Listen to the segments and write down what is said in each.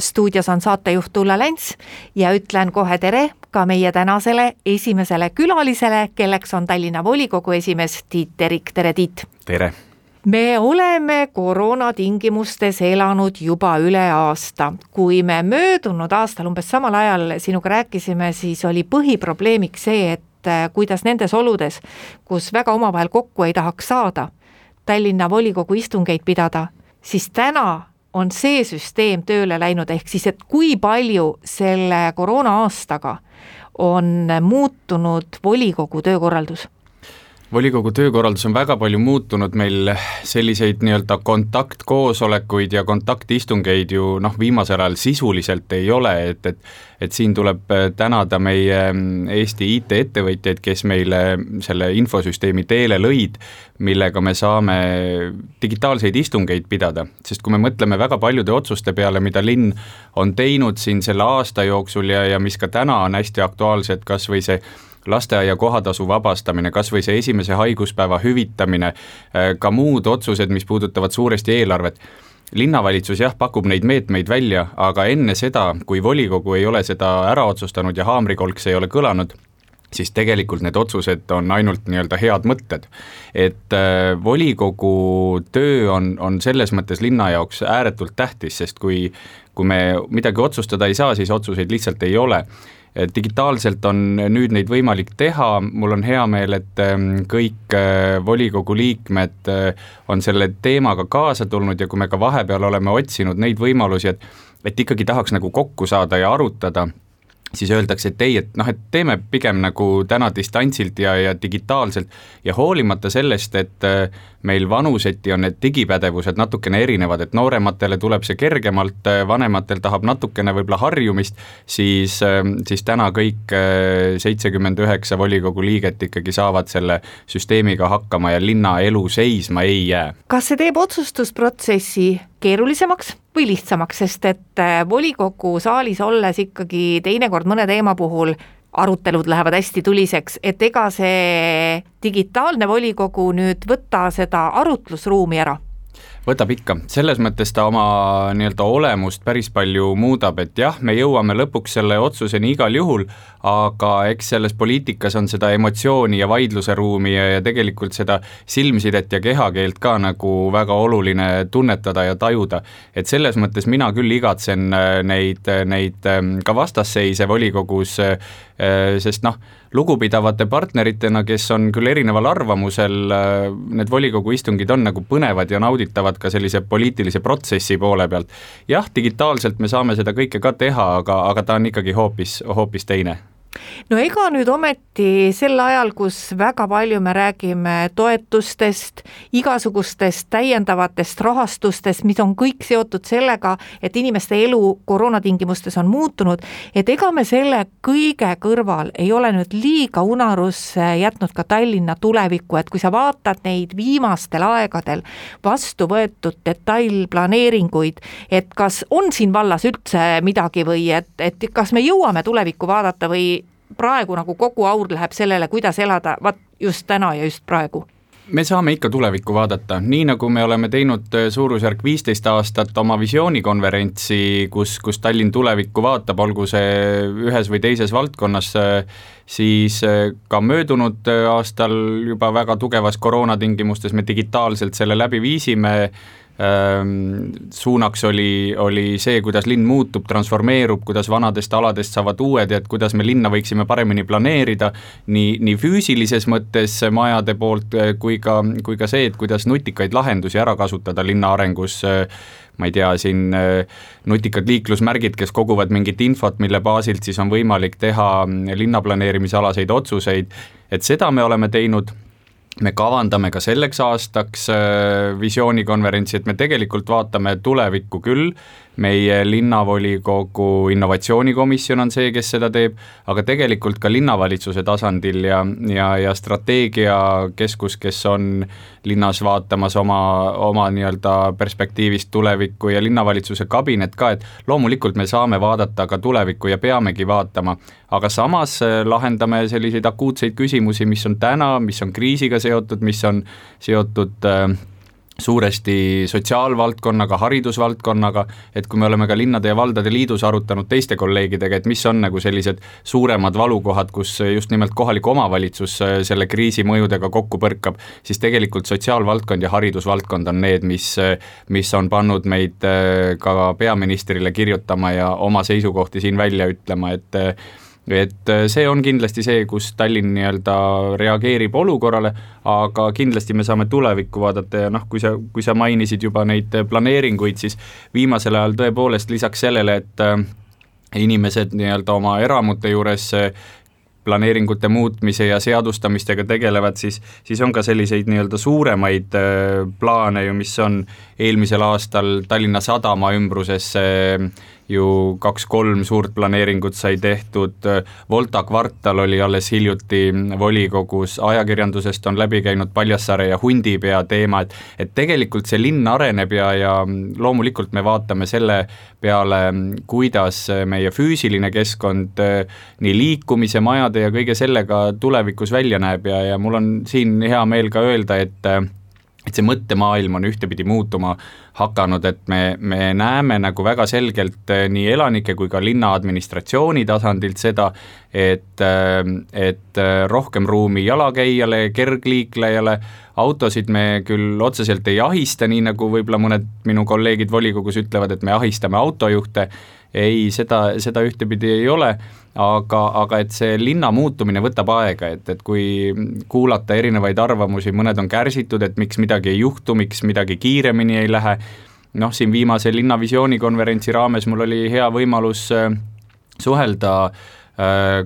stuudios on saatejuht Ulla Lents ja ütlen kohe tere ka meie tänasele esimesele külalisele, kelleks on Tallinna volikogu esimees Tiit Terik, tere Tiit! tere! me oleme koroona tingimustes elanud juba üle aasta. kui me möödunud aastal umbes samal ajal sinuga rääkisime, siis oli põhiprobleemiks see, et äh, kuidas nendes oludes, kus väga omavahel kokku ei tahaks saada, Tallinna volikogu istungeid pidada, siis täna on see süsteem tööle läinud, ehk siis, et kui palju selle koroona aastaga on muutunud volikogu töökorraldus volikogu töökorraldus on väga palju muutunud, meil selliseid nii-öelda kontaktkoosolekuid ja kontaktistungeid ju noh, viimasel ajal sisuliselt ei ole, et, et et siin tuleb tänada meie Eesti IT-ettevõtjaid, kes meile selle infosüsteemi teele lõid, millega me saame digitaalseid istungeid pidada, sest kui me mõtleme väga paljude otsuste peale, mida linn on teinud siin selle aasta jooksul ja, ja mis ka täna on hästi aktuaalsed, kas või see lasteaia kohatasu vabastamine, kas või see esimese haiguspäeva hüvitamine, äh, ka muud otsused, mis puudutavad suuresti eelarvet linnavalitsus jah, pakub neid meetmeid välja, aga enne seda, kui volikogu ei ole seda ära otsustanud ja haamrikolks ei ole kõlanud, siis tegelikult need otsused on ainult nii-öelda head mõtted. et äh, volikogu töö on, on selles mõttes linna jaoks ääretult tähtis, sest kui kui me midagi otsustada ei saa, siis otsuseid lihtsalt ei ole digitaalselt on nüüd neid võimalik teha, mul on hea meel, et ähm, kõik äh, volikogu liikmed äh, on selle teemaga kaasa tulnud ja kui me ka vahepeal oleme otsinud neid võimalusi, et et ikkagi tahaks nagu kokku saada ja arutada siis öeldakse, et ei, et noh, et teeme pigem nagu täna distantsilt ja, ja digitaalselt ja hoolimata sellest, et äh, meil vanuseti on need digipädevused natukene erinevad, et noorematele tuleb see kergemalt, äh, vanematel tahab natukene võib-olla harjumist, siis, äh, siis täna kõik seitsekümmend üheksa volikogu liiget ikkagi saavad selle süsteemiga hakkama ja linnaelu seisma ei jää. kas see teeb otsustusprotsessi keerulisemaks või lihtsamaks, sest et äh, volikogu saalis olles ikkagi teinekord mõne teema puhul arutelud lähevad hästi tuliseks, et ega see digitaalne volikogu nüüd võta seda arutlusruumi ära võtab ikka, selles mõttes ta oma nii-öelda olemust päris palju muudab, et jah, me jõuame lõpuks selle otsuseni igal juhul, aga eks selles poliitikas on seda emotsiooni ja vaidluse ruumi ja, ja tegelikult seda silmsidet ja kehakeelt ka nagu väga oluline tunnetada ja tajuda. et selles mõttes mina küll igatsen äh, neid, neid ähm, ka vastasseise volikogus, äh, sest noh, lugupidavate partneritena, kes on küll erineval arvamusel, äh, need volikogu istungid on nagu põnevad ja nauditavad ka sellise poliitilise protsessi poole pealt. jah, digitaalselt me saame seda kõike ka teha, aga, aga ta on ikkagi hoopis, hoopis teine no ega nüüd ometi sel ajal, kus väga palju me räägime toetustest, igasugustest täiendavatest rahastustest, mis on kõik seotud sellega, et inimeste elu koroonatingimustes on muutunud, et ega me selle kõige kõrval ei ole nüüd liiga unarusse jätnud ka Tallinna tulevikku, et kui sa vaatad neid viimastel aegadel vastu võetud detailplaneeringuid, et kas on siin vallas üldse midagi või et, et kas me jõuame tulevikku vaadata või praegu nagu kogu aur läheb sellele, kuidas elada, vaat just täna ja just praegu. Me saame ikka tulevikku vaadata, nii nagu me oleme teinud äh, suurusjärk viisteist aastat oma visioonikonverentsi, kus, kus Tallinn tulevikku vaatab, olgu see ühes või teises valdkonnas, äh, siis äh, ka möödunud aastal juba väga tugevas koroonatingimustes me digitaalselt selle läbi viisime suunaks oli, oli see, kuidas linn muutub, transformeerub, kuidas vanadest aladest saavad uued ja et kuidas me linna võiksime paremini planeerida, nii, nii füüsilises mõttes majade poolt eh, kui ka, kui ka see, et kuidas nutikaid lahendusi ära kasutada linna arengus, eh, ma ei tea, siin eh, nutikad liiklusmärgid, kes koguvad mingit infot, mille baasilt siis on võimalik teha mm, linnaplaneerimisalaseid otsuseid, et seda me oleme teinud me kavandame ka selleks aastaks visioonikonverentsi, et me tegelikult vaatame tulevikku küll, meie linnavolikogu innovatsioonikomisjon on see, kes seda teeb, aga tegelikult ka linnavalitsuse tasandil ja, ja, ja strateegiakeskus, kes on linnas vaatamas oma, oma nii-öelda perspektiivist tulevikku ja linnavalitsuse kabinet ka, et loomulikult me saame vaadata ka tulevikku ja peamegi vaatama, aga samas äh, lahendame selliseid akuutseid küsimusi, mis on täna, mis on kriisiga seotud, mis on seotud äh, suuresti sotsiaalvaldkonnaga, haridusvaldkonnaga, et kui me oleme ka Linnade ja Valdade Liidus arutanud teiste kolleegidega, et mis on nagu sellised suuremad valukohad, kus just nimelt kohalik omavalitsus äh, selle kriisi mõjudega kokku põrkab, siis tegelikult sotsiaalvaldkond ja haridusvaldkond on need, mis, äh, mis on pannud meid ka peaministrile kirjutama ja oma seisukohti siin välja ütlema, et et äh, see on kindlasti see, kus Tallinn nii-öelda reageerib olukorrale, aga kindlasti me saame tulevikku vaadata ja noh, kui sa, kui sa mainisid juba neid planeeringuid, siis viimasel ajal tõepoolest lisaks sellele, et äh, inimesed nii-öelda oma eramute juures äh, planeeringute muutmise ja seadustamistega tegelevad, siis, siis on ka selliseid nii-öelda suuremaid plaane ju, mis on eelmisel aastal Tallinna Sadama ümbrusesse ju kaks-kolm suurt planeeringut sai tehtud, Volta kvartal oli alles hiljuti volikogus, ajakirjandusest on läbi käinud Paljassaare ja Hundipea teema, et et tegelikult see linn areneb ja, ja loomulikult me vaatame selle peale, kuidas meie füüsiline keskkond nii liikumise, majade ja kõige sellega tulevikus välja näeb ja, ja mul on siin hea meel ka öelda, et et see mõttemaailm on ühtepidi muutuma hakanud, et me, me näeme nagu väga selgelt eh, nii elanike kui ka linna administratsiooni tasandilt seda, et, eh, et eh, rohkem ruumi jalakäijale, kergliiklejale, autosid me küll otseselt ei ahista, nii nagu võib-olla mõned minu kolleegid volikogus ütlevad, et me ahistame autojuhte, ei, seda, seda ühtepidi ei ole, aga, aga et see linna muutumine võtab aega, et, et kui kuulata erinevaid arvamusi, mõned on kärsitud, et miks midagi ei juhtu, miks midagi kiiremini ei lähe, noh, siin viimase linnavisiooni konverentsi raames mul oli hea võimalus äh, suhelda äh,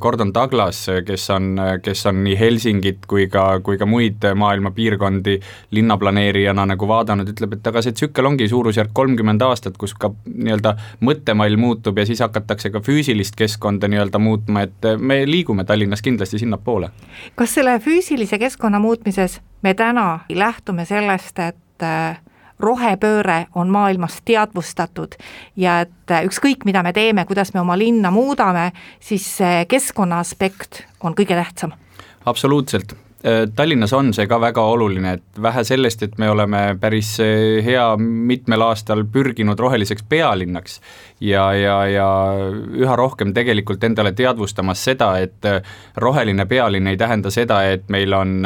Gordon Douglas, kes on, kes on nii Helsingit kui ka, kui ka muid maailma piirkondi linnaplaneerijana nagu vaadanud, ütleb, et aga see tsükkel ongi suurusjärk kolmkümmend aastat, kus ka nii-öelda mõttemall muutub ja siis hakatakse ka füüsilist keskkonda nii-öelda muutma, et me liigume Tallinnas kindlasti sinnapoole. kas selle füüsilise keskkonna muutmises me täna lähtume sellest, et äh, rohepööre on maailmas teadvustatud ja et ükskõik, mida me teeme, kuidas me oma linna muudame, siis see keskkonna aspekt on kõige tähtsam. absoluutselt, Äh, Tallinnas on see ka väga oluline, et vähe sellest, et me oleme päris äh, hea mitmel aastal pürginud roheliseks pealinnaks ja, ja, ja üha rohkem tegelikult endale teadvustamas seda, et äh, roheline pealinn ei tähenda seda, et meil on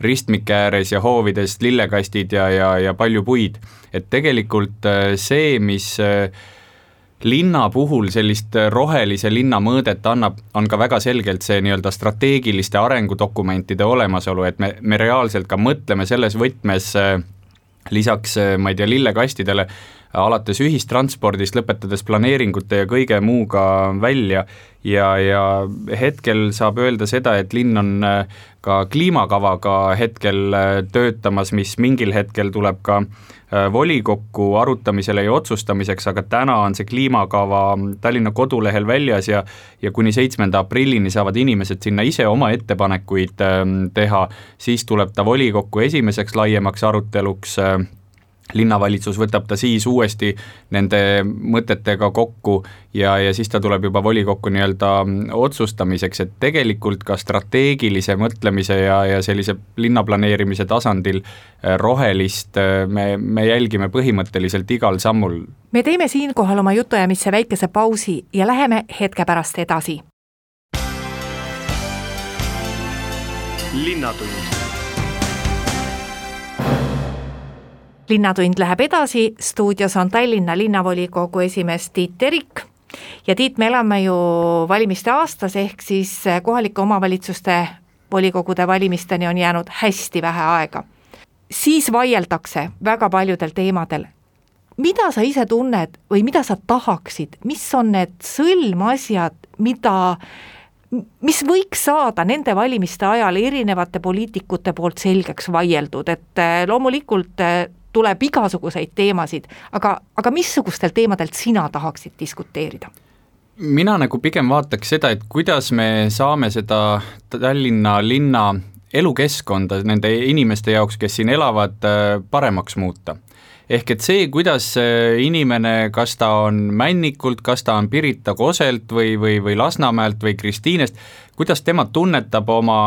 ristmike ääres ja hoovides lillekastid ja, ja, ja palju puid. et tegelikult see, mis linna puhul sellist rohelise linna mõõdet annab, on ka väga selgelt see nii-öelda strateegiliste arengudokumentide olemasolu, et me, me reaalselt ka mõtleme selles võtmes äh, lisaks, äh, ma ei tea, lillekastidele, alates ühistranspordist, lõpetades planeeringute ja kõige muuga välja ja, ja hetkel saab öelda seda, et linn on äh, ka kliimakavaga hetkel töötamas, mis mingil hetkel tuleb ka äh, Äh, volikokku arutamisele ja otsustamiseks, aga täna on see kliimakava Tallinna kodulehel väljas ja ja kuni seitsmenda aprillini saavad inimesed sinna ise oma ettepanekuid ähm, teha, siis tuleb ta volikokku esimeseks laiemaks aruteluks äh, linnavalitsus võtab ta siis uuesti nende mõtetega kokku ja, ja siis ta tuleb juba volikokku nii-öelda otsustamiseks, et tegelikult ka strateegilise mõtlemise ja, ja sellise linnaplaneerimise tasandil äh, rohelist äh, me, me jälgime põhimõtteliselt igal sammul. me teeme siinkohal oma jutuajamisse väikese pausi ja läheme hetke pärast edasi. linnatund linnatund läheb edasi, stuudios on Tallinna linnavolikogu esimees Tiit Terik ja Tiit, me elame ju valimiste aastas, ehk siis kohalike omavalitsuste volikogude valimisteni on jäänud hästi vähe aega. siis vaieldakse väga paljudel teemadel. mida sa ise tunned või mida sa tahaksid, mis on need sõlmasjad, mida mis võiks saada nende valimiste ajal erinevate poliitikute poolt selgeks vaieldud, et äh, loomulikult äh, tuleb igasuguseid teemasid, aga, aga missugustel teemadelt sina tahaksid diskuteerida? mina nagu pigem vaataks seda, et kuidas me saame seda Tallinna linna elukeskkonda nende inimeste jaoks, kes siin elavad, paremaks muuta ehk et see, kuidas inimene, kas ta on Männikult, kas ta on Pirita Koselt või, või, või Lasnamäelt või Kristiinest, kuidas tema tunnetab oma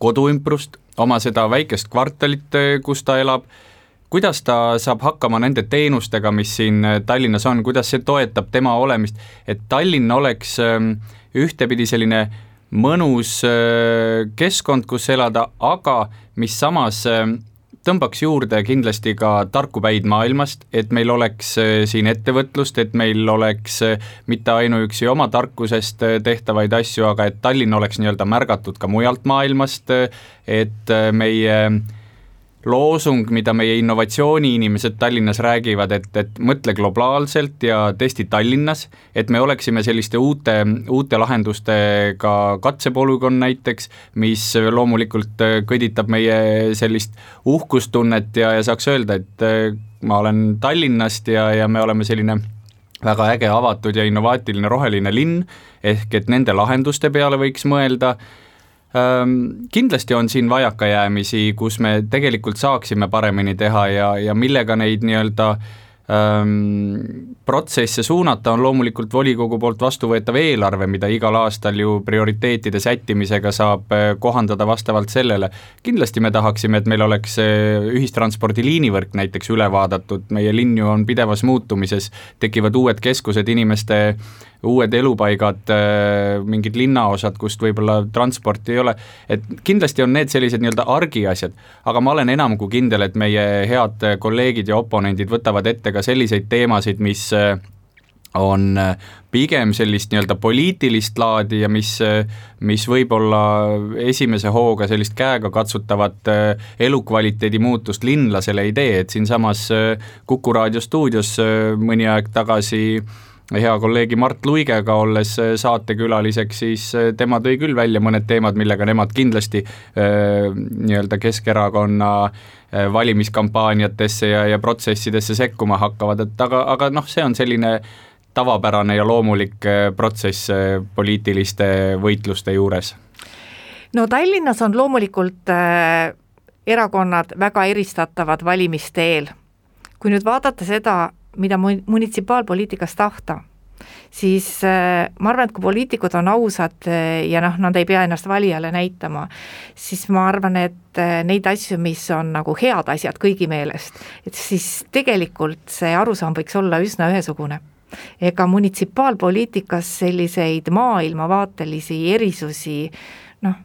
koduümbrust, oma seda väikest kvartalit, kus ta elab, kuidas ta saab hakkama nende teenustega, mis siin Tallinnas on, kuidas see toetab tema olemist, et Tallinn oleks ähm, ühtepidi selline mõnus äh, keskkond, kus elada, aga mis samas ähm, tõmbaks juurde kindlasti ka tarku päid maailmast, et meil oleks äh, siin ettevõtlust, et meil oleks äh, mitte ainuüksi oma tarkusest äh, tehtavaid asju, aga et Tallinn oleks nii-öelda märgatud ka mujalt maailmast, et meie loosung, mida meie innovatsiooniinimesed Tallinnas räägivad, et, et mõtle globaalselt ja testi Tallinnas, et me oleksime selliste uute, uute lahendustega katsepolügoon näiteks, mis loomulikult kõditab meie sellist uhkustunnet ja, ja saaks öelda, et äh, ma olen Tallinnast ja, ja me oleme selline väga äge, avatud ja innovaatiline roheline linn, ehk et nende lahenduste peale võiks mõelda kindlasti on siin vajakajäämisi, kus me tegelikult saaksime paremini teha ja, ja millega neid nii-öelda ähm, protsesse suunata, on loomulikult volikogu poolt vastuvõetav eelarve, mida igal aastal ju prioriteetide sättimisega saab kohandada vastavalt sellele. kindlasti me tahaksime, et meil oleks ühistranspordi liinivõrk näiteks üle vaadatud, meie linn ju on pidevas muutumises, tekivad uued keskused inimeste uued elupaigad, mingid linnaosad, kust võib-olla transporti ei ole, et kindlasti on need sellised nii-öelda argiasjad, aga ma olen enam kui kindel, et meie head kolleegid ja oponendid võtavad ette ka selliseid teemasid, mis äh, on äh, pigem sellist nii-öelda poliitilist laadi ja mis, mis võib-olla esimese hooga sellist käegakatsutavat elukvaliteedi muutust linlasele ei tee, et siinsamas Kuku raadio stuudios mõni aeg tagasi äh, hea kolleegi Mart Luigega olles äh, saatekülaliseks, siis äh, tema tõi küll välja mõned teemad, millega nemad kindlasti äh, nii-öelda Keskerakonna valimiskampaaniatesse ja, ja protsessidesse sekkuma hakkavad, et aga, aga noh, see on selline tavapärane ja loomulik protsess poliitiliste võitluste juures. no Tallinnas on loomulikult erakonnad väga eristatavad valimiste eel. kui nüüd vaadata seda, mida munitsipaalpoliitikas tahta, siis äh, ma arvan, et kui poliitikud on ausad äh, ja noh, nad ei pea ennast valijale näitama, siis ma arvan, et äh, neid asju, mis on nagu head asjad kõigi meelest, et siis tegelikult see arusaam võiks olla üsna ühesugune. Ega munitsipaalpoliitikas selliseid maailmavaatelisi erisusi noh,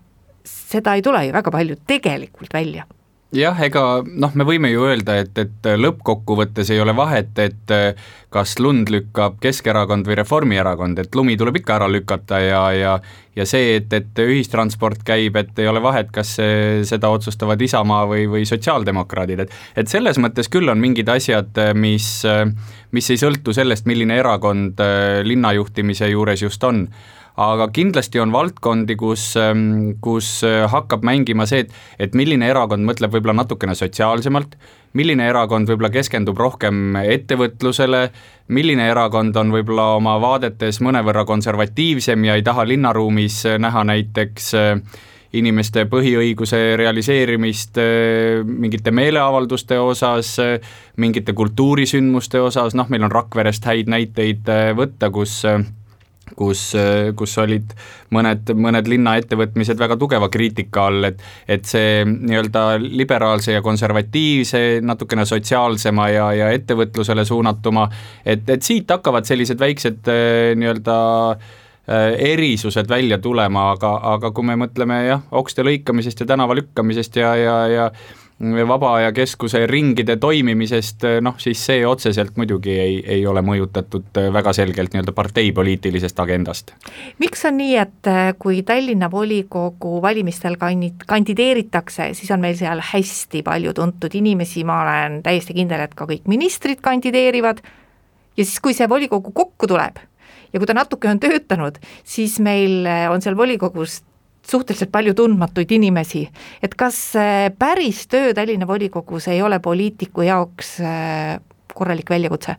seda ei tule ju väga palju tegelikult välja jah, ega noh, me võime ju öelda, et, et lõppkokkuvõttes ei ole vahet, et kas lund lükkab Keskerakond või Reformierakond, et lumi tuleb ikka ära lükata ja, ja ja see, et, et ühistransport käib, et ei ole vahet, kas seda otsustavad Isamaa või, või sotsiaaldemokraadid, et et selles mõttes küll on mingid asjad, mis, mis ei sõltu sellest, milline erakond linna juhtimise juures just on aga kindlasti on valdkondi, kus, ähm, kus äh, hakkab mängima see, et, et milline erakond mõtleb võib-olla natukene sotsiaalsemalt, milline erakond võib-olla keskendub rohkem ettevõtlusele, milline erakond on võib-olla oma vaadetes mõnevõrra konservatiivsem ja ei taha linnaruumis näha näiteks äh, inimeste põhiõiguse realiseerimist äh, mingite meeleavalduste osas, mingite kultuurisündmuste osas, noh, meil on Rakverest häid näiteid võtta, kus kus, kus olid mõned, mõned linnaettevõtmised väga tugeva kriitika all, et et see nii-öelda liberaalse ja konservatiivse, natukene sotsiaalsema ja, ja ettevõtlusele suunatuma, et, et siit hakkavad sellised väiksed nii-öelda äh, erisused välja tulema, aga, aga kui me mõtleme jah, okste lõikamisest ja tänava lükkamisest ja, ja, ja vaba aja keskuse ringide toimimisest, noh siis see otseselt muidugi ei, ei ole mõjutatud väga selgelt nii-öelda parteipoliitilisest agendast. miks on nii, et äh, kui Tallinna volikogu valimistel kandideeritakse, siis on meil seal hästi palju tuntud inimesi, ma olen täiesti kindel, et ka kõik ministrid kandideerivad, ja siis, kui see volikogu kokku tuleb, ja kui ta natuke on töötanud, siis meil on seal volikogus suhteliselt palju tundmatuid inimesi, et kas päris töö Tallinna volikogus ei ole poliitiku jaoks korralik väljakutse?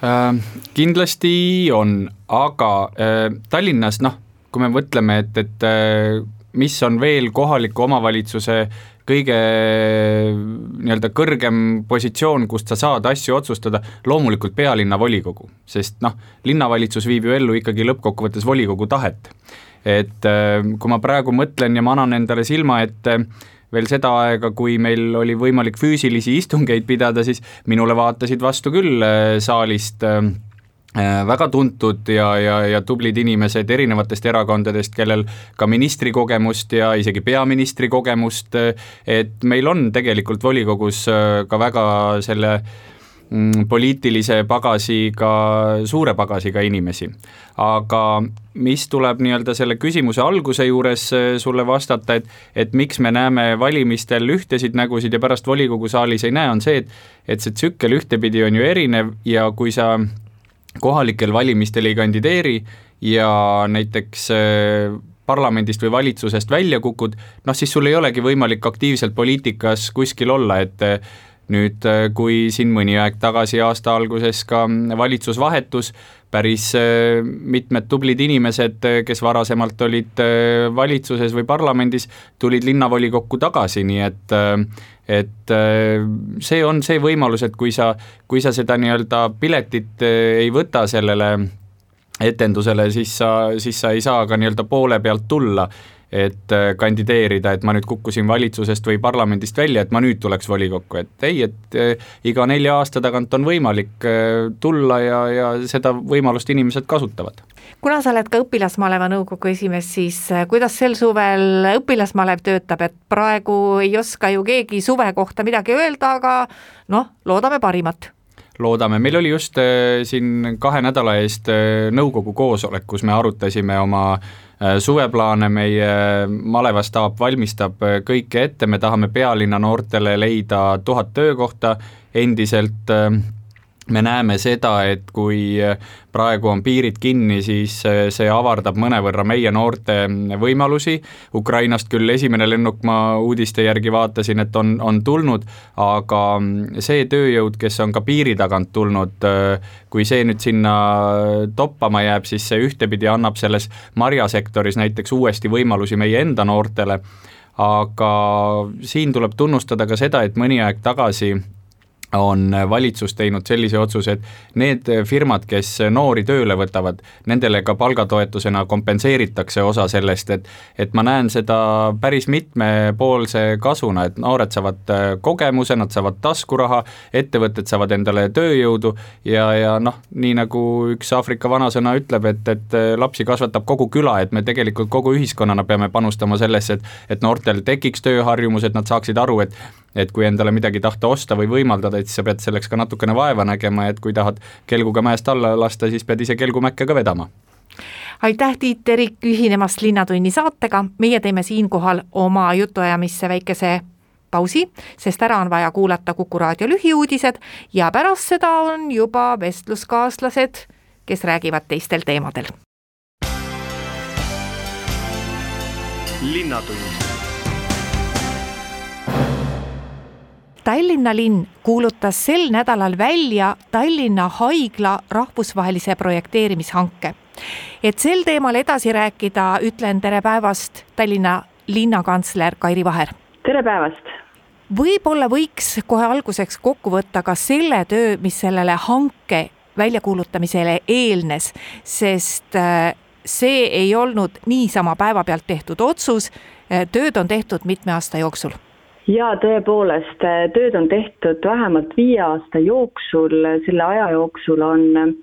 Äh, kindlasti on, aga äh, Tallinnas noh, kui me mõtleme, et, et äh, mis on veel kohaliku omavalitsuse kõige nii-öelda kõrgem positsioon, kust sa saad asju otsustada, loomulikult pealinna volikogu, sest noh, linnavalitsus viib ju ellu ikkagi lõppkokkuvõttes volikogu tahet. Et kui ma praegu mõtlen ja ma annan endale silma ette veel seda aega, kui meil oli võimalik füüsilisi istungeid pidada, siis minule vaatasid vastu küll äh, saalist äh, äh, väga tuntud ja, ja, ja tublid inimesed erinevatest erakondadest, kellel ka ministrikogemust ja isegi peaministri kogemust, et meil on tegelikult volikogus ka väga selle Mm, poliitilise pagasiga, suure pagasiga inimesi. aga mis tuleb nii-öelda selle küsimuse alguse juures eh, sulle vastata, et et miks me näeme valimistel ühtesid nägusid ja pärast volikogu saalis ei näe, on see, et et see tsükkel ühtepidi on ju erinev ja kui sa kohalikel valimistel ei kandideeri ja näiteks eh, parlamendist või valitsusest välja kukud, noh siis sul ei olegi võimalik aktiivselt poliitikas kuskil olla, et nüüd, äh, kui siin mõni aeg tagasi aasta alguses ka valitsus vahetus, päris äh, mitmed tublid inimesed, äh, kes varasemalt olid valitsuses või parlamendis, tulid linnavolikokku tagasi, nii et et see on see võimalus, et kui sa, kui sa seda nii-öelda piletit ei võta sellele etendusele, siis sa, siis sa ei saa ka nii-öelda poole pealt tulla et äh, kandideerida, et ma nüüd kukkusin valitsusest või parlamendist välja, et ma nüüd tuleks volikokku, et ei, et äh, iga nelja aasta tagant on võimalik äh, tulla ja, ja seda võimalust inimesed kasutavad. kuna sa oled ka õpilasmaleva nõukogu esimees, siis kuidas sel suvel õpilasmalev töötab, et praegu ei oska ju keegi suve kohta midagi öelda, aga noh, loodame parimat loodame, meil oli just äh, siin kahe nädala eest äh, nõukogu koosolek, kus me arutasime oma äh, suveplaane, meie malevastaap valmistab kõike ette, me tahame pealinna noortele leida tuhat töökohta. Endiselt me näeme seda, et kui praegu on piirid kinni, siis see avardab mõnevõrra meie noorte võimalusi, Ukrainast küll esimene lennuk, ma uudiste järgi vaatasin, et on, on tulnud, aga see tööjõud, kes on ka piiri tagant tulnud, kui see nüüd sinna toppama jääb, siis see ühtepidi annab selles marjasektoris näiteks uuesti võimalusi meie enda noortele, aga siin tuleb tunnustada ka seda, et mõni aeg tagasi on valitsus teinud sellise otsuse, et need firmad, kes noori tööle võtavad, nendele ka palgatoetusena kompenseeritakse osa sellest, et et ma näen seda päris mitmepoolse kasuna, et noored saavad kogemuse, nad saavad taskuraha, ettevõtted saavad endale tööjõudu ja, ja noh, nii nagu üks Aafrika vanasõna ütleb, et, et lapsi kasvatab kogu küla, et me tegelikult kogu ühiskonnana peame panustama sellesse, et et noortel tekiks tööharjumus, et nad saaksid aru, et et kui endale midagi tahta osta või võimaldada, et siis sa pead selleks ka natukene vaeva nägema, et kui tahad kelguga mäest alla lasta, siis pead ise kelgumäkke ka vedama. Aitäh, Tiit Terik, ühinemast Linnatunni saatega, meie teeme siinkohal oma jutuajamisse väikese pausi, sest ära on vaja kuulata Kuku raadio lühiuudised ja pärast seda on juba vestluskaaslased, kes räägivad teistel teemadel. linnatund Tallinna linn kuulutas sel nädalal välja Tallinna Haigla rahvusvahelise projekteerimishanke. et sel teemal edasi rääkida, ütlen tere päevast, Tallinna linnakantsler Kairi Vaher. tere päevast võib-olla võiks kohe alguseks kokku võtta ka selle töö, mis sellele hanke väljakuulutamisele eelnes, sest äh, see ei olnud niisama päevapealt tehtud otsus, äh, tööd on tehtud mitme aasta jooksul jaa, tõepoolest, tööd on tehtud vähemalt viie aasta jooksul, selle aja jooksul on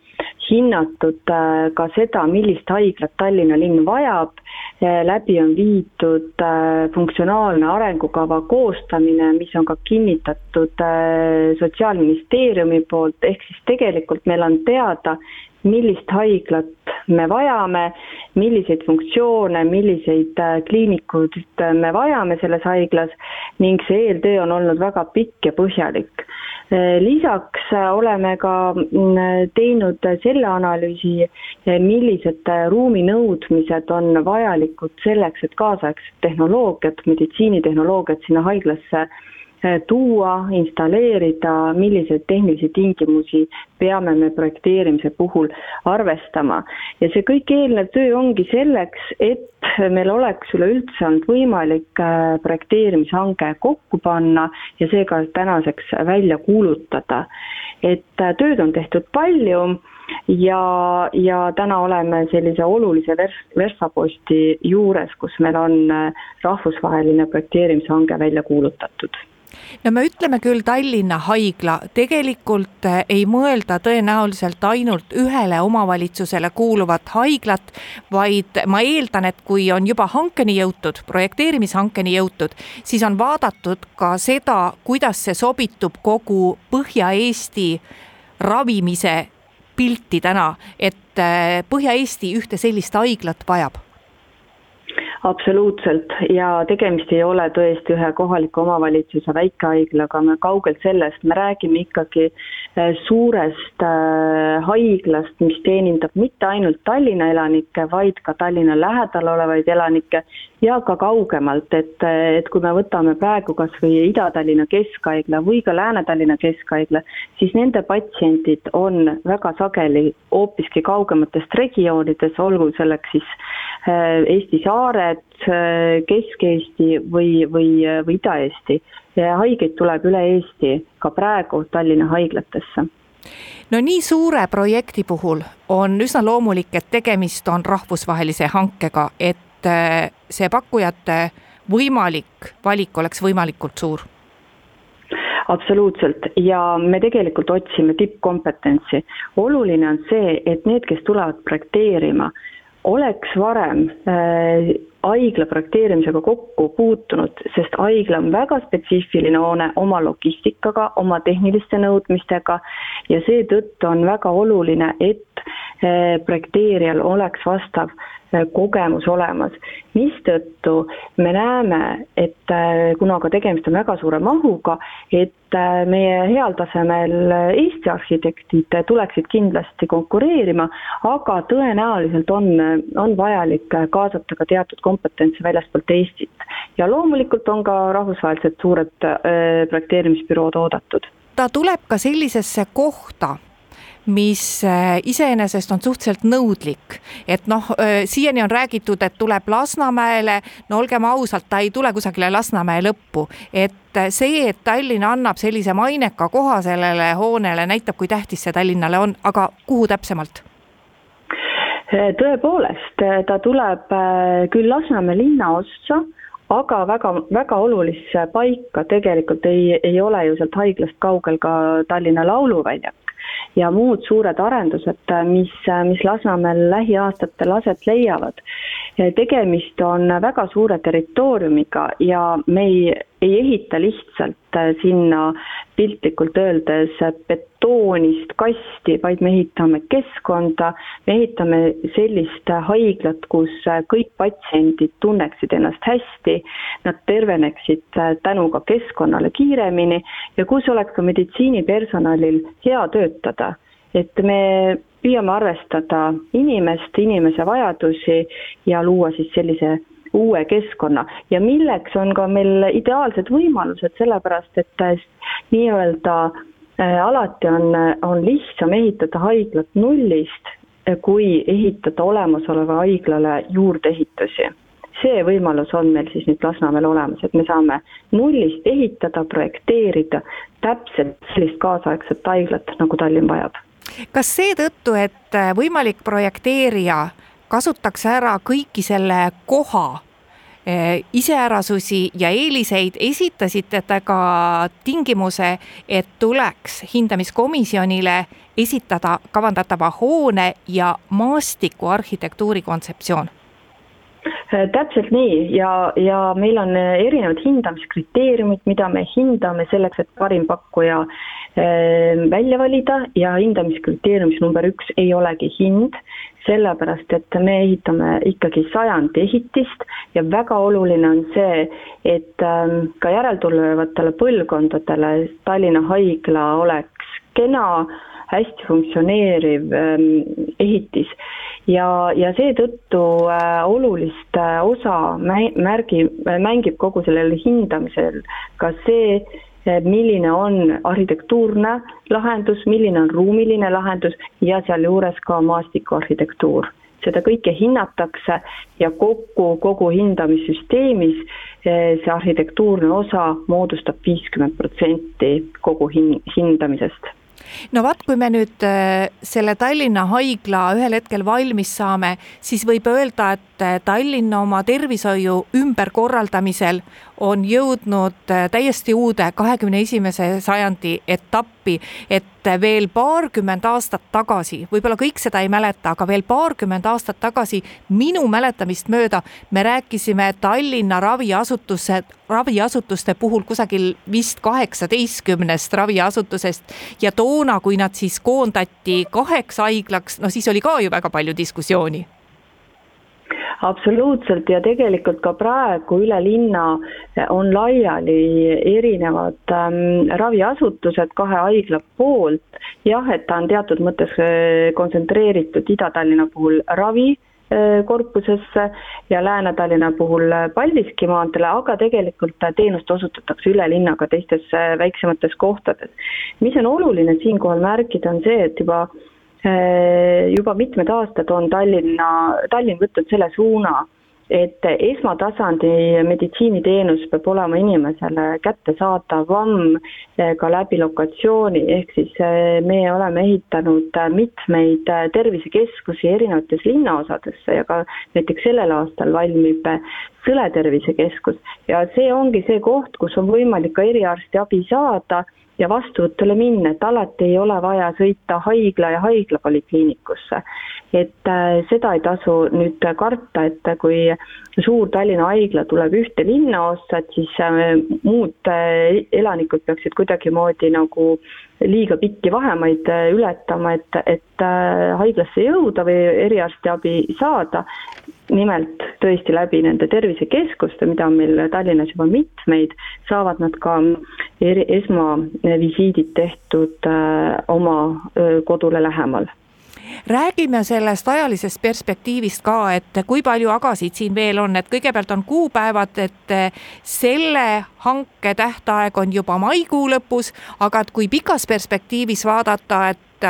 hinnatud äh, ka seda, millist haiglat Tallinna linn vajab, läbi on viidud äh, funktsionaalne arengukava koostamine, mis on ka kinnitatud äh, Sotsiaalministeeriumi poolt, ehk siis tegelikult meil on teada, millist haiglat me vajame, milliseid funktsioone, milliseid äh, kliinikuid äh, me vajame selles haiglas ning see eeltöö on olnud väga pikk ja põhjalik. lisaks oleme ka mm, teinud selle analüüsi, millised ruuminõudmised on vajalikud selleks, et kaasaegset tehnoloogiat, meditsiinitehnoloogiat sinna haiglasse tuua, installeerida, milliseid tehnilisi tingimusi peame me projekteerimise puhul arvestama. ja see kõik eelnev töö ongi selleks, et meil oleks üleüldse olnud võimalik eh, projekteerimishange kokku panna ja see ka tänaseks välja kuulutada. et eh, tööd on tehtud palju ja, ja täna oleme sellise olulise vers-, verstaposti juures, kus meil on rahvusvaheline projekteerimishange välja kuulutatud no me ütleme küll Tallinna haigla, tegelikult eh, ei mõelda tõenäoliselt ainult ühele omavalitsusele kuuluvat haiglat, vaid ma eeldan, et kui on juba hankeni jõutud, projekteerimishankeni jõutud, siis on vaadatud ka seda, kuidas see sobitub kogu Põhja-Eesti ravimise pilti täna, et eh, Põhja-Eesti ühte sellist haiglat vajab absoluutselt. Ja tegemist ei ole tõesti ühe kohaliku omavalitsuse väikehaiglaga, me kaugelt sellest, me räägime ikkagi äh, suurest äh, haiglast, mis teenindab mitte ainult Tallinna elanikke, vaid ka Tallinna lähedal olevaid elanikke ja ka kaugemalt, et, et kui me võtame praegu kas või Ida-Tallinna Keskhaigla või ka Lääne-Tallinna Keskhaigla, siis nende patsiendid on väga sageli hoopiski kaugematest regioonidest, olgu selleks siis äh, Eesti saared, äh, Kesk-Eesti või, või, või Ida-Eesti. haigeid tuleb üle Eesti ka praegu Tallinna haiglatesse no nii suure projekti puhul on üsna loomulik, et tegemist on rahvusvahelise hankega, et et see pakkujate võimalik valik oleks võimalikult suur? absoluutselt ja me tegelikult otsime tippkompetentsi. oluline on see, et need, kes tulevad projekteerima, oleks varem äh, haigla projekteerimisega kokku puutunud, sest haigla on väga spetsiifiline hoone oma logistikaga, oma tehniliste nõudmistega ja seetõttu on väga oluline, et projekteerijal oleks vastav Äh, kogemus olemas, mistõttu me näeme, et äh, kuna ka tegemist on väga suure mahuga, et meie heal tasemel Eesti arhitektid tuleksid kindlasti konkureerima, aga tõenäoliselt on, on vajalik kaasata ka teatud kompetentse väljastpoolt Eestit. ja loomulikult on ka rahvusvahelised suured projekteerimisbürood oodatud ta tuleb ka sellisesse kohta mis äh, iseenesest on suhteliselt nõudlik. et noh, äh, siiani on räägitud, et tuleb Lasnamäele, no olgem ausad, ta ei tule kusagile Lasnamäe lõppu, et äh, see, et Tallinn annab sellise maineka koha sellele hoonele, näitab, kui tähtis see Tallinnale on, aga kuhu täpsemalt? tõepoolest, ta tuleb küll Lasnamäe linnaossa, aga väga, väga olulisse paika tegelikult ei, ei ole ju sealt haiglast kaugel ka Tallinna Lauluväljak ja muud suured arendused, mis, mis Lasnamäel lähiaastatel aset leiavad. Tegemist on väga suure territooriumiga ja me ei, ei ehita lihtsalt sinna piltlikult öeldes betoonist kasti, vaid me ehitame keskkonda, me ehitame sellist haiglat, kus kõik patsiendid tunneksid ennast hästi, nad terveneksid tänu ka keskkonnale kiiremini ja kus oleks ka meditsiinipersonalil hea töötada. et me püüame arvestada inimest, inimese vajadusi ja luua siis sellise uue keskkonna ja milleks on ka meil ideaalsed võimalused, sellepärast et nii-öelda äh, alati on, on lihtsam ehitada haiglat nullist, äh, kui ehitada olemasoleva haiglale juurdeehitusi see võimalus on meil siis nüüd Lasnamäel olemas, et me saame nullist ehitada, projekteerida täpselt sellist kaasaegset haiglat, nagu Tallinn vajab. Kas seetõttu, et äh, võimalik projekteerija kasutaks ära kõiki selle koha Eh, iseärasusi ja eeliseid, esitasite te ka tingimuse, et tuleks hindamiskomisjonile esitada kavandatava hoone ja maastiku arhitektuuri kontseptsioon täpselt nii. Ja, ja meil on erinevad hindamiskriteeriumid, mida me hindame selleks, et parim pakkuja välja valida. Ja hindamiskriteeriumis number üks ei olegi hind, sellepärast et me ehitame ikkagi sajandi ehitist. Ja väga oluline on see, et ähm, ka järeltulevatele põlvkondadele Tallinna Haigla oleks kena, hästi funktsioneeriv ähm, ehitis ja, ja seetõttu äh, olulist äh, osa märgi, mängib kogu sellel hindamisel ka see, milline on arhitektuurne lahendus, milline on ruumiline lahendus ja sealjuures ka maastikuarhitektuur. seda kõike hinnatakse ja kokku kogu hindamissüsteemis see arhitektuurne osa moodustab viiskümmend protsenti kogu hin-, hindamisest no vaat, kui me nüüd äh, selle Tallinna haigla ühel hetkel valmis saame, siis võib öelda, et äh, Tallinna oma tervishoiu ümberkorraldamisel on jõudnud äh, täiesti uude kahekümne esimese sajandi etappi, et veel paarkümmend aastat tagasi, võib-olla kõik seda ei mäleta, aga veel paarkümmend aastat tagasi minu mäletamist mööda me rääkisime Tallinna raviasutuse, raviasutuste puhul kusagil vist kaheksateistkümnest raviasutusest. Ja toona, kui nad siis koondati kaheks haiglaks, no siis oli ka ju väga palju diskussiooni absoluutselt ja tegelikult ka praegu üle linna on laiali erinevad ähm, raviasutused kahe haigla poolt. jah, et ta on teatud mõttes äh, kontsentreeritud Ida-Tallinna puhul ravi äh, korpusesse ja Lääne-Tallinna puhul Paldiski maanteele, aga tegelikult teenust osutatakse üle linna ka teistes äh, väiksemates kohtades. mis on oluline siinkohal märkida, on see, et juba Äh, juba mitmed aastad on Tallinna, Tallinn võtnud selle suuna, et esmatasandi meditsiiniteenus peab olema inimesele kättesaadavam äh, ka läbi lokatsiooni, ehk siis äh, me oleme ehitanud mitmeid tervisekeskusi erinevates linnaosadesse ja ka näiteks sellel aastal valmib Sõle tervisekeskus ja see ongi see koht, kus on võimalik ka eriarstiabi saada ja vastuvõtule minna, et alati ei ole vaja sõita haigla ja haiglapolikliinikusse. et äh, seda ei tasu nüüd karta, et kui suur Tallinna haigla tuleb ühte linnaossa, et siis äh, muud äh, elanikud peaksid kuidagimoodi nagu liiga pikki vahemaid ületama, et, et haiglasse jõuda või eriarstiabi saada. Nimelt tõesti läbi nende tervisekeskuste, mida on meil Tallinnas juba mitmeid, saavad nad ka eri, esmavisiidid tehtud äh, oma kodule lähemal räägime sellest ajalisest perspektiivist ka, et kui palju agasid siin veel on, et kõigepealt on kuupäevad, et selle hanke tähtaeg on juba maikuu lõpus, aga et kui pikas perspektiivis vaadata, et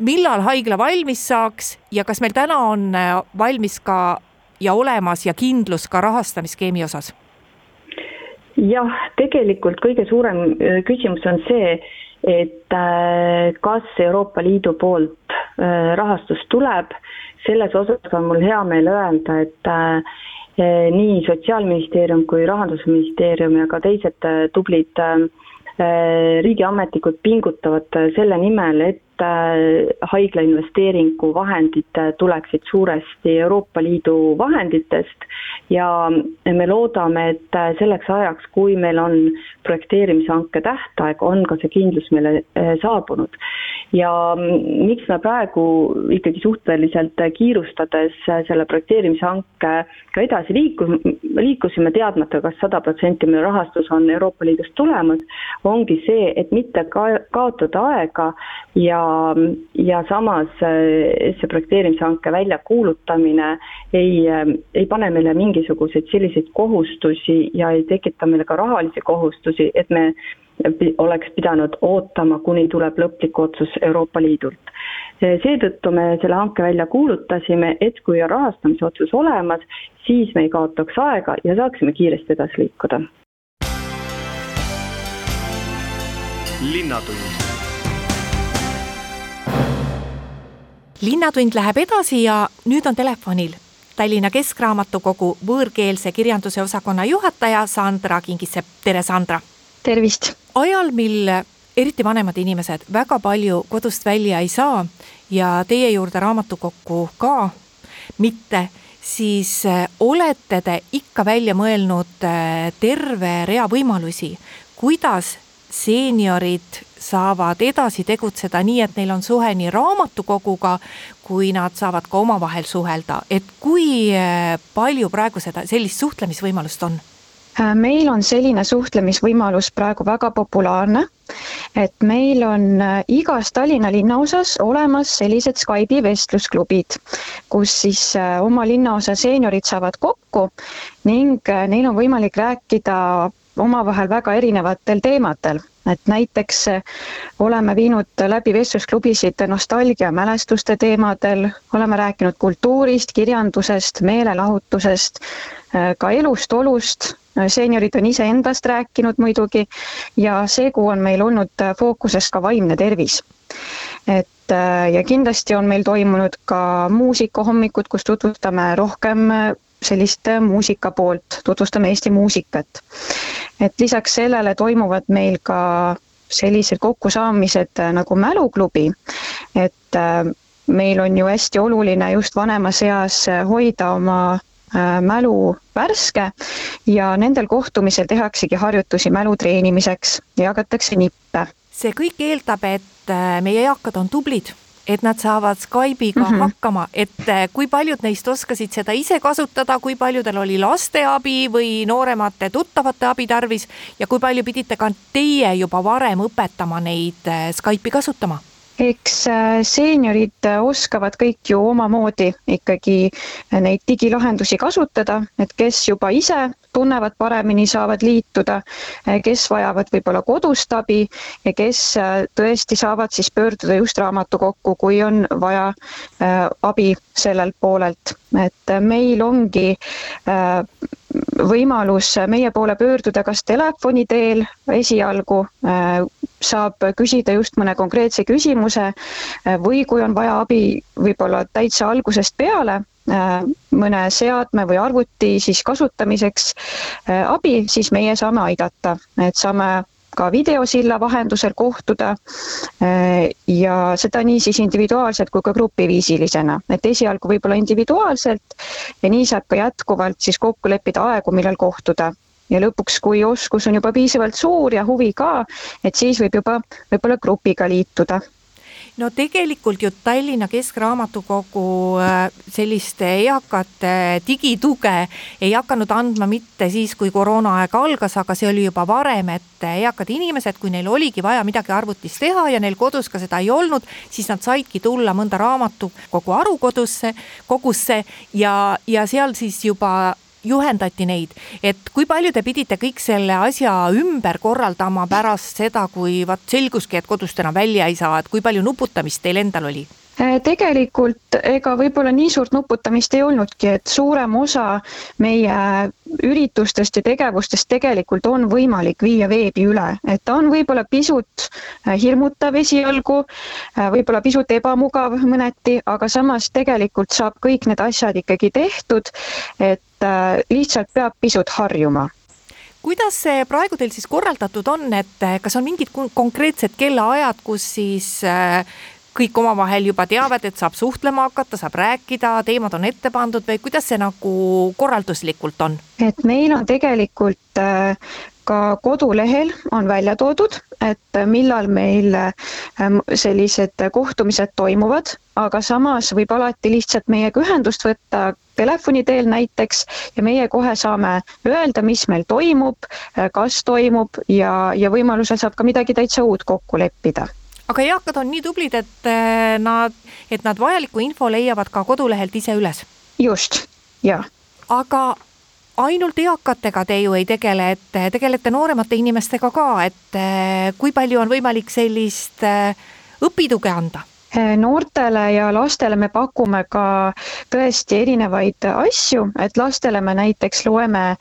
millal haigla valmis saaks ja kas meil täna on äh, valmis ka ja olemas ja kindlus ka rahastamisskeemi osas? jah, tegelikult kõige suurem küsimus on see, et äh, kas Euroopa Liidu poolt rahastus tuleb, selles osas on mul hea meel öelda, et nii Sotsiaalministeerium kui Rahandusministeerium ja ka teised tublid riigiametnikud pingutavad selle nimel, et Äh, haigla investeeringuvahendid äh, tuleksid suuresti Euroopa Liidu vahenditest ja me loodame, et äh, selleks ajaks, kui meil on projekteerimishanke tähtaeg, on ka see kindlus meile saabunud. ja miks me praegu ikkagi suhteliselt kiirustades selle projekteerimishanke ka edasi liikus, liikusime, teadmata, kas sada protsenti meie rahastus on Euroopa Liidust tulemas, ongi see, et mitte ka kaotada aega ja ja samas eh, see projekteerimishanke väljakuulutamine ei, eh, ei pane meile mingisuguseid selliseid kohustusi ja ei tekita meile ka rahalisi kohustusi, et me oleks pidanud ootama, kuni tuleb lõplik otsus Euroopa Liidult. Eh, seetõttu me selle hanke välja kuulutasime, et kui on rahastamise otsus olemas, siis me ei kaotaks aega ja saaksime kiiresti edasi liikuda. linnatund linnatund läheb edasi ja nüüd on telefonil Tallinna Keskraamatukogu võõrkeelse kirjanduse osakonna juhataja Sandra Kingissepp, tere Sandra! tervist! ajal, mil eriti vanemad inimesed väga palju kodust välja ei saa ja teie juurde raamatukokku ka mitte, siis äh, olete te ikka välja mõelnud äh, terve rea võimalusi, kuidas seeniorid saavad edasi tegutseda nii, et neil on suhe nii raamatukoguga, kui nad saavad ka omavahel suhelda, et kui äh, palju praegu seda, sellist suhtlemisvõimalust on? Äh, meil on selline suhtlemisvõimalus praegu väga populaarne, et meil on äh, igas Tallinna linnaosas olemas sellised Skype'i vestlusklubid, kus siis oma linnaosa seeniorid saavad kokku ning neil on võimalik rääkida omavahel väga erinevatel teemadel et näiteks eh, oleme viinud läbi vestlusklubisid nostalgiamälestuste teemadel, oleme rääkinud kultuurist, kirjandusest, meelelahutusest, eh, ka elust, olust, seeniorid on iseendast rääkinud muidugi ja see kuu on meil olnud fookuses ka vaimne tervis. et eh, ja kindlasti on meil toimunud ka muusikahommikud, kus tutvustame rohkem sellist muusika poolt, tutvustame Eesti muusikat. Et lisaks sellele toimuvad meil ka sellised kokkusaamised äh, nagu Mäluklubi, et äh, meil on ju hästi oluline just vanemas eas äh, hoida oma mälu värske ja nendel kohtumisel tehaksegi harjutusi mälu treenimiseks. Ja jagatakse nippe. see kõik eeldab, et meie eakad on tublid et nad saavad Skype'iga mm -hmm. hakkama, et eh, kui paljud neist oskasid seda ise kasutada, kui paljudel oli laste abi või nooremate tuttavate abi tarvis ja kui palju pidite ka teie juba varem õpetama neid eh, Skype'i kasutama? Eks eh, seeniorid oskavad kõik ju omamoodi ikkagi neid digilahendusi kasutada, et kes juba ise tunnevad paremini, saavad liituda, kes vajavad võib-olla kodust abi ja kes tõesti saavad siis pöörduda just raamatukokku, kui on vaja abi sellelt poolelt. et meil ongi võimalus meie poole pöörduda kas telefoni teel esialgu, saab küsida just mõne konkreetse küsimuse või kui on vaja abi võib-olla täitsa algusest peale, Äh, mõne seadme või arvuti siis kasutamiseks äh, abi, siis meie saame aidata, et saame ka videosilla vahendusel kohtuda äh, ja seda nii siis individuaalselt kui ka grupiviisilisena, et esialgu võib-olla individuaalselt ja nii saab ka jätkuvalt siis kokku leppida aegu, millal kohtuda. Ja lõpuks, kui oskus on juba piisavalt suur ja huvi ka, et siis võib juba võib-olla grupiga liituda no tegelikult ju Tallinna Keskraamatukogu äh, sellist eakate digituge ei hakanud andma mitte siis, kui koroonaaeg algas, aga see oli juba varem, et eakad inimesed, kui neil oligi vaja midagi arvutis teha ja neil kodus ka seda ei olnud, siis nad saidki tulla mõnda raamatukogu arukodusse, kogusse ja, ja seal siis juba juhendati neid, et kui palju te pidite kõik selle asja ümber korraldama pärast seda, kui vaat selguski, et kodust enam välja ei saa, et kui palju nuputamist teil endal oli? Äh, tegelikult ega võib-olla nii suurt nuputamist ei olnudki, et suurem osa meie üritustest ja tegevustest tegelikult on võimalik viia veebi üle, et ta on võib-olla pisut äh, hirmutav esialgu, äh, võib-olla pisut ebamugav mõneti, aga samas tegelikult saab kõik need asjad ikkagi tehtud, et lihtsalt peab pisut harjuma. Kuidas see praegu teil siis korraldatud on, et kas on mingid konkreetsed kellaajad, kus siis kõik omavahel juba teavad, et saab suhtlema hakata, saab rääkida, teemad on ette pandud või kuidas see nagu korralduslikult on? et meil on tegelikult äh, ka kodulehel on välja toodud, et millal meil ähm, sellised kohtumised toimuvad, aga samas võib alati lihtsalt meiega ühendust võtta telefoni teel näiteks ja meie kohe saame öelda, mis meil toimub, äh, kas toimub ja, ja võimalusel saab ka midagi täitsa uut kokku leppida aga eakad on nii tublid, et eh, nad, et nad vajalikku info leiavad ka kodulehelt ise üles. just, jaa. aga ainult eakatega te ju ei tegele, et tegelete nooremate inimestega ka, et eh, kui palju on võimalik sellist eh, õpituge anda? noortele ja lastele me pakume ka tõesti erinevaid asju, et lastele me näiteks loeme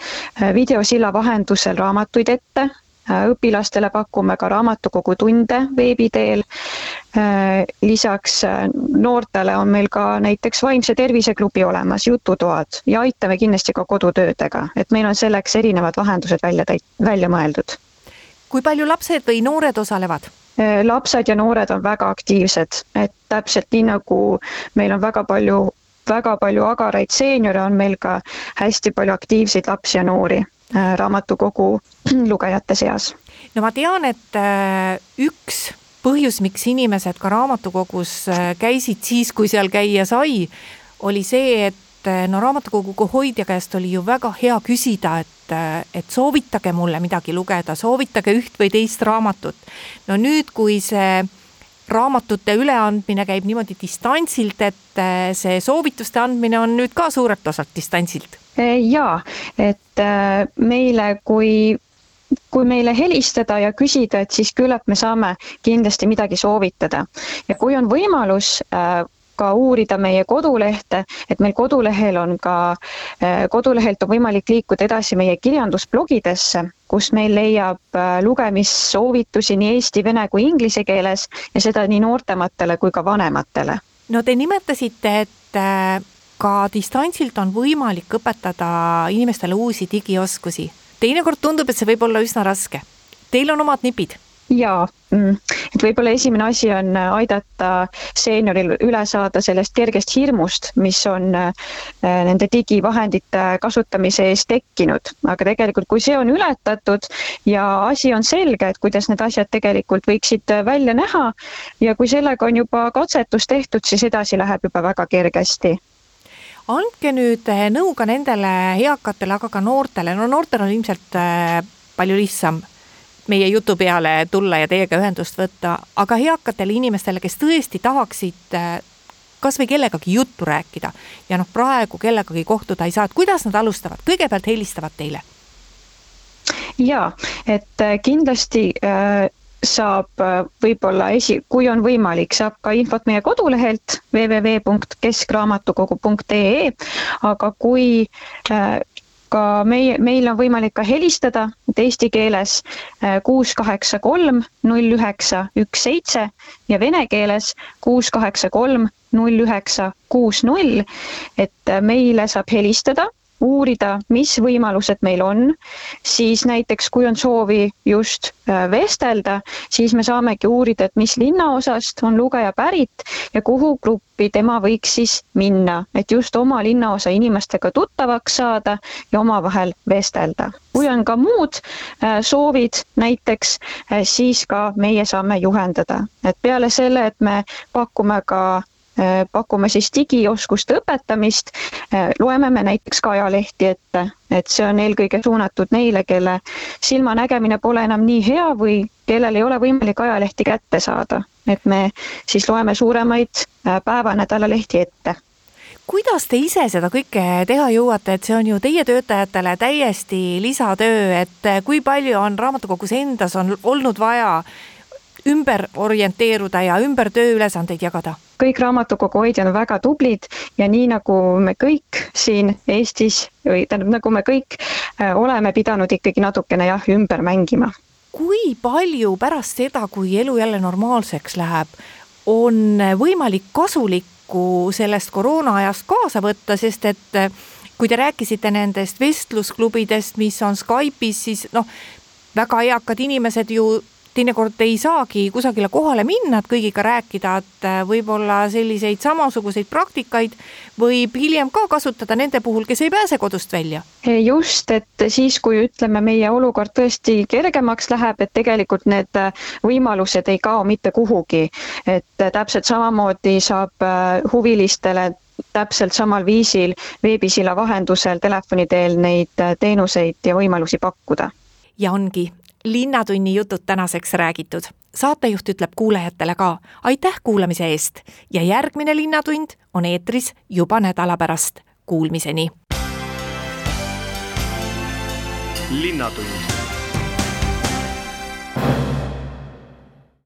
videosilla vahendusel raamatuid ette, õpilastele pakume ka raamatukogutunde veebi teel. Äh, lisaks äh, noortele on meil ka näiteks Vaimse Tervise klubi olemas, jututoad ja aitame kindlasti ka kodutöödega, et meil on selleks erinevad lahendused välja täit-, välja mõeldud. kui palju lapsed või noored osalevad? lapsed ja noored on väga aktiivsed, et täpselt nii nagu meil on väga palju väga palju agaraid seeniore, on meil ka hästi palju aktiivseid lapsi ja noori Äh, raamatukogu lugejate seas. no ma tean, et äh, üks põhjus, miks inimesed ka raamatukogus äh, käisid siis, kui seal käia sai, oli see, et äh, no raamatukogu hoidja käest oli ju väga hea küsida, et, et soovitage mulle midagi lugeda, soovitage üht või teist raamatut. no nüüd, kui see raamatute üleandmine käib niimoodi distantsilt, et see soovituste andmine on nüüd ka suurelt osalt distantsilt? Jaa, et meile kui kui meile helistada ja küsida, et siis küllap me saame kindlasti midagi soovitada. ja kui on võimalus äh, ka uurida meie kodulehte, et meil kodulehel on ka, äh, kodulehelt on võimalik liikuda edasi meie kirjandusblogidesse, kus meil leiab äh, lugemissoovitusi nii eesti, vene kui inglise keeles ja seda nii noortematele kui ka vanematele. no te nimetasite, et ka distantsilt on võimalik õpetada inimestele uusi digioskusi teinekord tundub, et see võib olla üsna raske. Teil on omad nipid jaa, mm. et võib-olla esimene asi on äh, aidata seenioril üle saada sellest kergest hirmust, mis on äh, nende digivahendite kasutamise ees tekkinud, aga tegelikult, kui see on ületatud ja asi on selge, et kuidas need asjad tegelikult võiksid äh, välja näha ja kui sellega on juba katsetus tehtud, siis edasi läheb juba väga kergesti andke nüüd eh, nõu ka nendele eakatele, aga ka noortele, no noortel on ilmselt eh, palju lihtsam meie jutu peale tulla ja teiega ühendust võtta, aga eakatele inimestele, kes tõesti tahaksid eh, kas või kellegagi juttu rääkida ja noh, praegu kellegagi kohtuda ei saa, et kuidas nad alustavad, kõigepealt helistavad teile? jaa, et kindlasti saab äh, võib-olla esi, kui on võimalik, saab ka infot meie kodulehelt www.keskraamatukogu.ee, aga kui äh, ka meie, meil on võimalik ka helistada, et eesti keeles äh, kuus kaheksa kolm null üheksa üks seitse ja vene keeles kuus kaheksa kolm null üheksa kuus null, et meile saab helistada uurida, mis võimalused meil on, siis näiteks kui on soovi just äh, vestelda, siis me saamegi uurida, et mis linnaosast on lugeja pärit ja kuhu gruppi tema võiks siis minna, et just oma linnaosa inimestega tuttavaks saada ja omavahel vestelda. kui on ka muud äh, soovid näiteks, äh, siis ka meie saame juhendada, et peale selle, et me pakume ka pakume siis digioskuste õpetamist, äh, loeme me näiteks ka ajalehti ette, et see on eelkõige suunatud neile, kelle silmanägemine pole enam nii hea või kellel ei ole võimalik ajalehti kätte saada. et me siis loeme suuremaid äh, päeva-nädalalehti ette. Kuidas te ise seda kõike teha jõuate, et see on ju teie töötajatele täiesti lisatöö, et kui palju on raamatukogus endas on olnud vaja ümber orienteeruda ja ümber tööülesandeid jagada? kõik raamatukogu hoidjad on väga tublid ja nii nagu me kõik siin Eestis või tähendab, nagu me kõik äh, oleme pidanud ikkagi natukene jah, ümber mängima. kui palju pärast seda, kui elu jälle normaalseks läheb, on võimalik kasulikku sellest koroonaajast kaasa võtta, sest et äh, kui te rääkisite nendest vestlusklubidest, mis on Skype'is, siis noh, väga eakad inimesed ju teinekord ei saagi kusagile kohale minna, et kõigiga rääkida, et äh, võib-olla selliseid samasuguseid praktikaid võib hiljem ka kasutada nende puhul, kes ei pääse kodust välja. just, et siis, kui ütleme, meie olukord tõesti kergemaks läheb, et tegelikult need äh, võimalused ei kao mitte kuhugi. et äh, täpselt samamoodi saab huvilistele täpselt samal viisil veebisilla vahendusel telefoni teel neid teenuseid ja võimalusi pakkuda. ja ongi linnatunni jutud tänaseks räägitud. saatejuht ütleb kuulajatele ka aitäh kuulamise eest ja järgmine Linnatund on eetris juba nädala pärast. Kuulmiseni. linnatund